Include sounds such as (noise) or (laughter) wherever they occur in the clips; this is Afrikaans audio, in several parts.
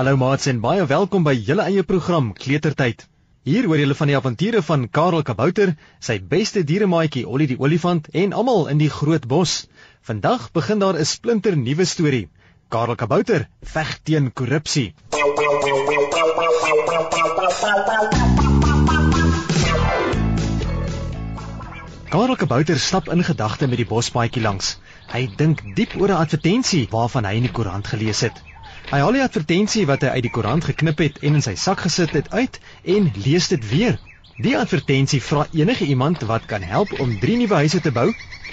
Hallo maats en baie welkom by julle eie program Kletertyd. Hier hoor julle van die avonture van Karel Kabouter, sy beste dieremaatjie Ollie die olifant en almal in die groot bos. Vandag begin daar 'n splinter nuwe storie. Karel Kabouter veg teen korrupsie. Karel Kabouter stap in gedagte met die bospaadjie langs. Hy dink diep oor 'n advertensie waarvan hy in die koerant gelees het. Hy haal die advertensie wat hy uit die koerant geknip het en in sy sak gesit het uit en lees dit weer. Die advertensie vra enige iemand wat kan help om drie nuwe huise te bou,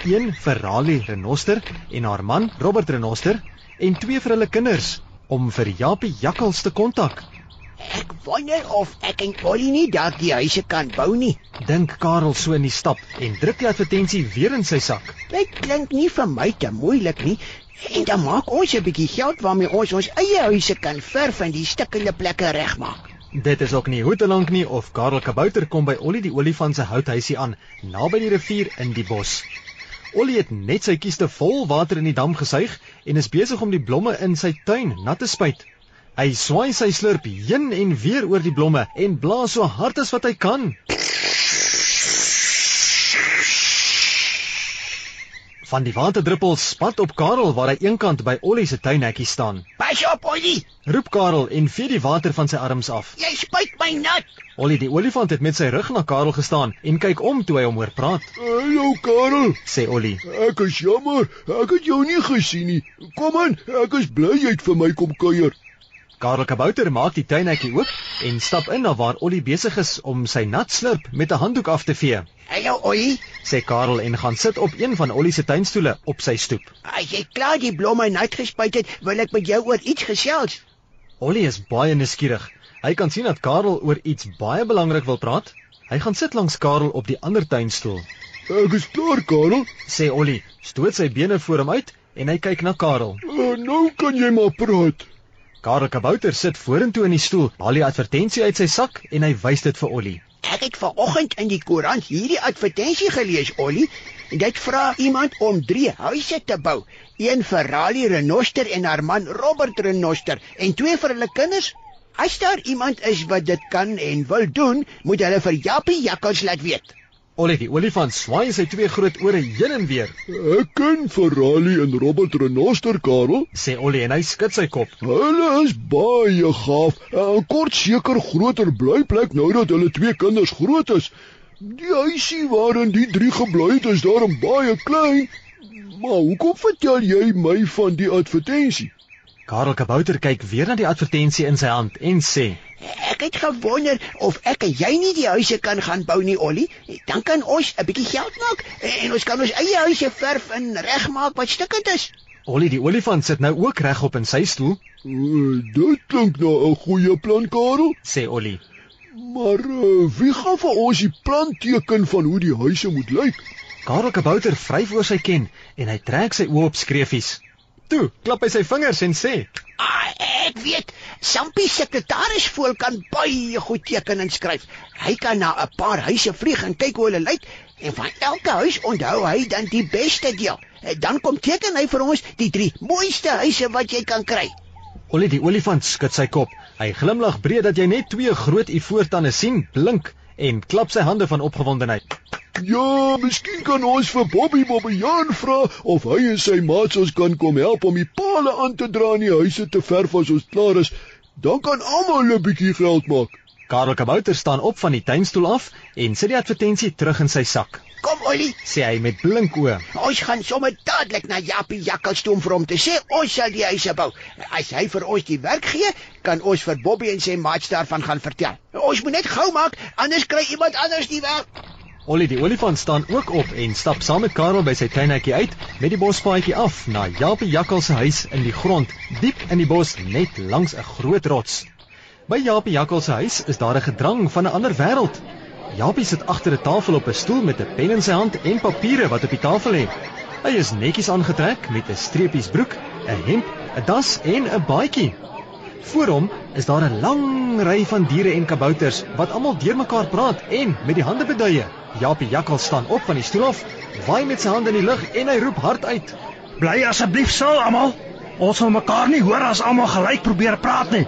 een vir Raleigh Renoster en haar man Robert Renoster en twee vir hulle kinders om vir Japie Jakkals te kontak. Ek wonder of ek en Ollie nie dalk die huise kan bou nie. Dink Karel so in die stap en druk die advertensie weer in sy sak. Dit klink nie vir my te moeilik nie. En dan maak ons 'n bietjie geld waarmee ons ons eie huise kan verf en die stukkende plekke regmaak. Dit is ook nie hoe te lank nie of Karel Kabouter kom by Ollie die olifant se houthuisie aan, naby die rivier in die bos. Ollie het net sy kieste vol water in die dam gesuig en is besig om die blomme in sy tuin nat te spuit. Hy swaai sy slurp heen en weer oor die blomme en blaas so hard as wat hy kan. Van die waterdruppels spat op Karel waar hy eenkant by Ollie se tuinhekkie staan. Pas op, Ollie! Roep Karel en vee die water van sy arms af. Jy spuit my nat. Ollie die olifant het met sy rug na Karel gestaan en kyk om toe hy hom hoor praat. "Hallo Karel," sê Ollie. "Ek is jammer, ek het jou nie gesien nie. Kom in, ek is bly jy het vir my kom kuier." Karel Kabouter maak die tuinhekkie oop en stap in na waar Ollie besig is om sy nat slurp met 'n handdoek af te vee. "Hallo Ollie," sê Karel en gaan sit op een van Ollie se tuinstoele op sy stoep. "As jy klaar die blomme nat gespuit het, wil ek met jou oor iets gesels." Ollie is baie nuuskierig. Hy kan sien dat Karel oor iets baie belangrik wil praat. Hy gaan sit langs Karel op die ander tuinstoel. "Ek is klaar, Karel," sê Ollie, stoot sy bene voor hom uit en hy kyk na Karel. Uh, "Nou kan jy maar praat." Karel Kabouter sit vorentoe in die stoel, haal die advertensie uit sy sak en hy wys dit vir Ollie. Ek het vanoggend in die koerant hierdie advertensie gelees, Ollie. Dit vra iemand om 3 huise te bou, een vir Raleigh Renoster en haar man Robert Renoster en twee vir hulle kinders. As daar iemand is wat dit kan en wil doen, moet hulle vir Jappie Jakkals laat weet. Ollie die olifant swaai sy twee groot ore heen en weer. Ek ken Ferrari en Robert Renoster Karel, sê Ollie en hy skud sy kop. Hulle is baie gaaf. 'n Kort seker groter blyplek nou dat hulle twee kinders groot is. Die huisie waarin die drie gebly het is daarom baie klein. Maar hoekom vertel jy my van die advertensie? Karel Kabouter kyk weer na die advertensie in sy hand en sê: "Ek het gewonder of ek en jy nie die huise kan gaan bou nie, Ollie. Dan kan ons 'n bietjie geld maak en ons kan ons eie huise verf en regmaak wat stukkend is." Ollie die olifant sit nou ook regop in sy stoel. Uh, "Dit klink nou 'n goeie plan, Karel," sê Ollie. "Maar uh, wie gaan vir ons die plan teken van hoe die huise moet lyk?" Karel Kabouter vryf oor sy ken en hy trek sy oë op skreefies. Toe, klap hy sy vingers en sê: ah, "Ek weet, Sampie sekretaris voel kan baie goed teken en skryf. Hy kan na 'n paar huise vlieg en kyk hoe hulle lyk en van elke huis onthou hy dan die beste deel. Dan kom teken hy vir ons die drie mooiste huise wat jy kan kry." Ollie die olifant skud sy kop. Hy glimlag breed dat jy net twee groot ivoortande sien, blink en klap sy hande van opgewondenheid. Ja, miskien kan ons vir Bobby Bobbejaan vra of hy en sy maats ons kan kom help om die pale aan te dra in die huise te verf as ons klaar is. Dan kan almal 'n bietjie geld maak. Karel Kabouter staan op van die tuinstoel af en sit die advertensie terug in sy sak. Kom Ollie, sê hy met blink oë. Ons gaan sommer dadelik na Jappie Jakkals toe om vir hom te sê ons sal die huise bou. As hy vir ons die werk gee, kan ons vir Bobby en sy maats daarvan gaan vertel. Ons moet net gou maak, anders kry iemand anders die werk. Ollie die olifant staan ook op en stap saam met Karel by sy tuinhekkie uit met die bospaadjie af na Japie Jakkal se huis in die grond, diep in die bos net langs 'n groot rots. By Japie Jakkal se huis is daar 'n gedrang van 'n ander wêreld. Japie sit agter 'n tafel op 'n stoel met 'n pen in sy hand en papiere wat op die tafel lê. Hy is netjies aangetrek met 'n streepies broek, 'n hemp, 'n das en 'n baadjie. Voor hom is daar 'n lang ry van diere en kabouters wat almal deurmekaar praat en met die hande beduie. Japie Jakkal staan op van die stoel af, waai met sy hande in die lug en hy roep hard uit: "Bly asseblief stil almal. Ons wil mekaar nie hoor as almal gelyk probeer praat nie.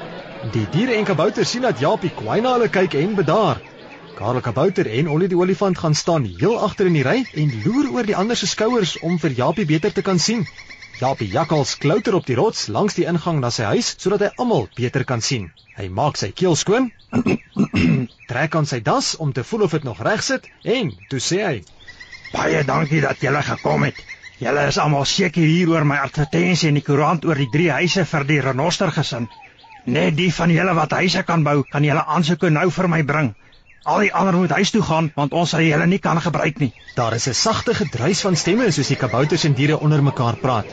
Die diere en kabouter sien dat Japie kwaai na hulle kyk en bedaar. Karel Kabouter en Ollie die olifant gaan staan heel agter in die ry en loer oor die ander se skouers om vir Japie beter te kan sien. Japie jakkals klouter op die rots langs die ingang na sy huis sodat hy almal beter kan sien. Hy maak sy keel skoon, (coughs) trek aan sy das om te voel of dit nog reg sit en toe sê hy: Baie dankie dat julle gekom het. Julle is almal seker hier oor my advertensie in die koerant oor die drie huise vir die renoster gesin. Net die van julle wat huise kan bou, kan julle aansoeke nou vir my bring. Al die ander moet huis toe gaan want ons sal julle nie kan gebruik nie. Daar is 'n sagte gedruis van stemme soos die kabouters en diere onder mekaar praat.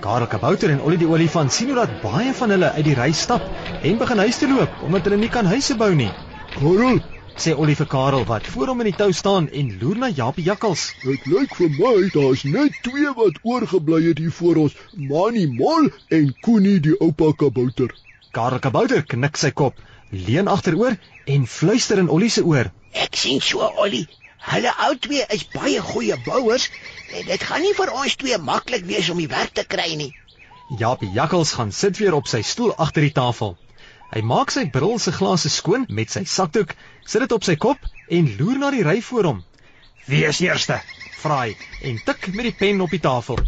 Karel Kabouter en Ollie die olifant sien hoe dat baie van hulle uit die ry stap en begin huis toe loop omdat hulle nie kan huise bou nie. Karel, Sê Ollie vir Karel wat voor hom in die tou staan en loer na Japie jakkals. dit lyk vir my daar's net twee wat oorgebly het hier voor ons, Mani Mol en Koenie die oupa kabouter. Karel Kabouter knik sy kop, leun agteroor en fluister in Ollie se oor. Ek sien so Ollie. Hulle albei is baie goeie bouers en dit gaan nie vir ons twee maklik wees om die werk te kry nie. Japie jakkals gaan sit weer op sy stoel agter die tafel. Hy maak sy bril se glase skoon met sy sakdoek, sit dit op sy kop en loer na die ry voor hom. Wie is eerste? Vra hy en tik met die pen op die tafel.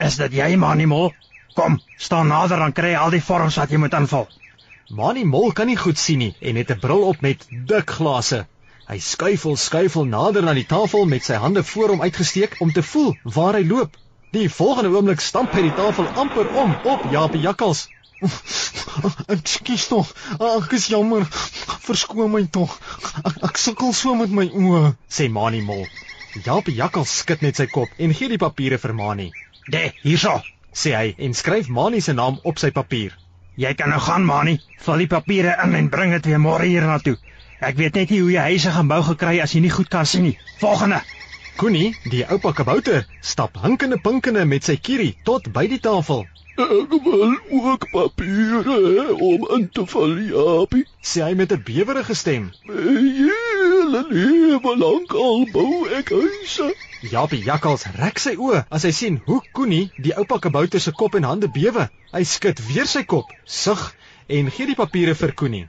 Is dit jy, Manimol? Kom, staan nader dan kry jy al die vorms wat jy moet invul. Mani Mol kan nie goed sien nie en het 'n bril op met dik glase. Hy skuifel skuifel nader na die tafel met sy hande voor hom uitgesteek om te voel waar hy loop. Die volgende oomblik stamp hy die tafel amper om op Japie jakkals. (laughs) Ekskuus tog. Ek is jammer. Verskoon my tog. Ek, ek sukkel so met my oë, sê Mani Mol. Japie jakkals skud net sy kop en gee die papiere vir Mani. De, hierso. Sê hy en skryf Mani se naam op sy papier. Jy kan nou gaan, Mani. Vul die papiere in en bring dit weer môre hiernatoe. Ek weet net nie hoe jy huise gaan bou gekry as jy nie goed kan sien nie. Volgende. Koenie, die oupa kabouter, stap hinkende pinkende met sy kierie tot by die tafel. Ek wil ook papiere om in te vul, Japie. Sê hy met 'n bewerige stem. Hele lewe lank al bou ek huise. Japie jakkals rek sy oë as hy sien hoe Koenie, die oupa kabouter se kop en hande bewe. Hy skud weer sy kop, sug en gee die papiere vir Koenie.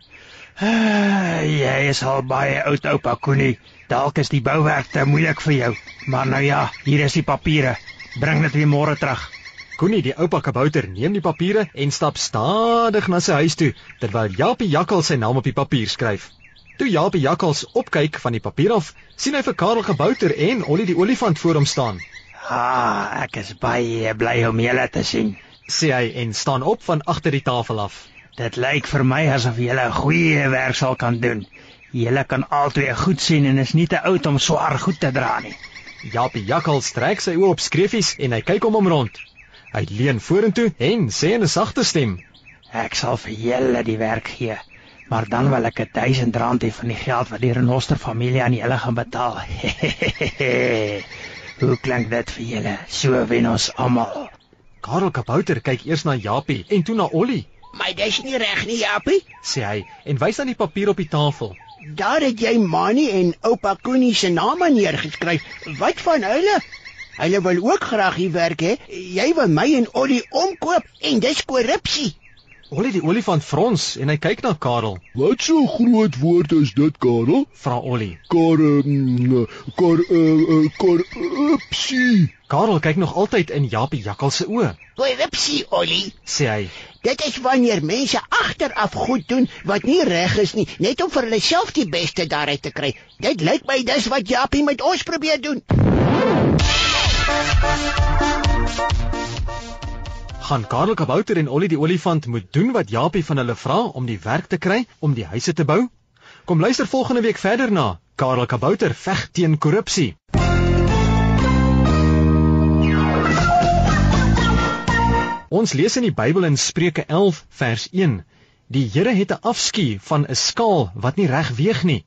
Ah, jy is al baie oud, oupa Koenie. Dalk is die bouwerk te moeilik vir jou, maar nou ja, hier is die papiere. Bring dit weer môre terug. Koenie, die oupa kabouter, neem die papiere en stap stadig na sy huis toe terwyl Japie jakkals sy naam op die papier skryf. Toe Japie jakkals opkyk van die papier af, sien hy vir Karel kabouter en Ollie die olifant voor hom staan. Ah, ek is baie bly om julle te sien. Sê hy en staan op van agter die tafel af. Dit lyk vir my asof julle 'n goeie werk sal kan doen. Julle kan albei goed sien en is nie te oud om swaar goed te dra nie. Japie jakkals trek sy oë op skreefies en hy kyk om hom rond. Hy leun vorentoe en sê in 'n sagte stem: Ek sal vir julle die werk gee, maar dan wil ek 'n 1000 rand hê van die geld wat die Renoster familie aan julle gaan betaal. (laughs) Hoe klink dit vir julle? So wen ons almal. Karel Kabouter kyk eers na Japie en toe na Ollie, Maar dis nie reg nie, Japie. sê hy en wys aan die papier op die tafel. Daar het jy Mani en oupa Koenie se name neergeskryf. Wat van hulle? Hulle wil ook graag hier werk hê. Jy wil my en Ollie omkoop en dis korrupsie. Ollie die olifant frons en hy kyk na Karel. Wat so groot woord is dit, Karel? Vra Ollie. Kar um, kar uh, korrupsie. Karel kyk nog altyd in Japie jakkals se oë, Korrupsie, Ollie. sê hy. Dit is wanneer mense agteraf goed doen wat nie reg is nie, net om vir hulle self die beste daaruit te kry. Dit lyk my dis wat Japie met ons probeer doen. Gaan Karel Kabouter en Ollie die olifant moet doen wat Japie van hulle vra om die werk te kry om die huise te bou? Kom luister volgende week verder na Karel Kabouter veg teen korrupsie. Ons lees in die Bybel in Spreuke 11 vers 1: Die Here het 'n afskuw van 'n skaal wat nie reg weeg nie.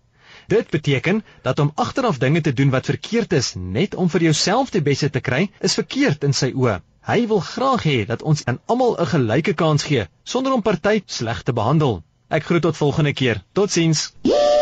Dit beteken dat om agteraf dinge te doen wat verkeerd is net om vir jouself die beste te kry, is verkeerd in sy oë. Hy wil graag hê dat ons aan almal 'n gelyke kans gee sonder om party sleg te behandel. Ek groet tot volgende keer. Totsiens. Yee!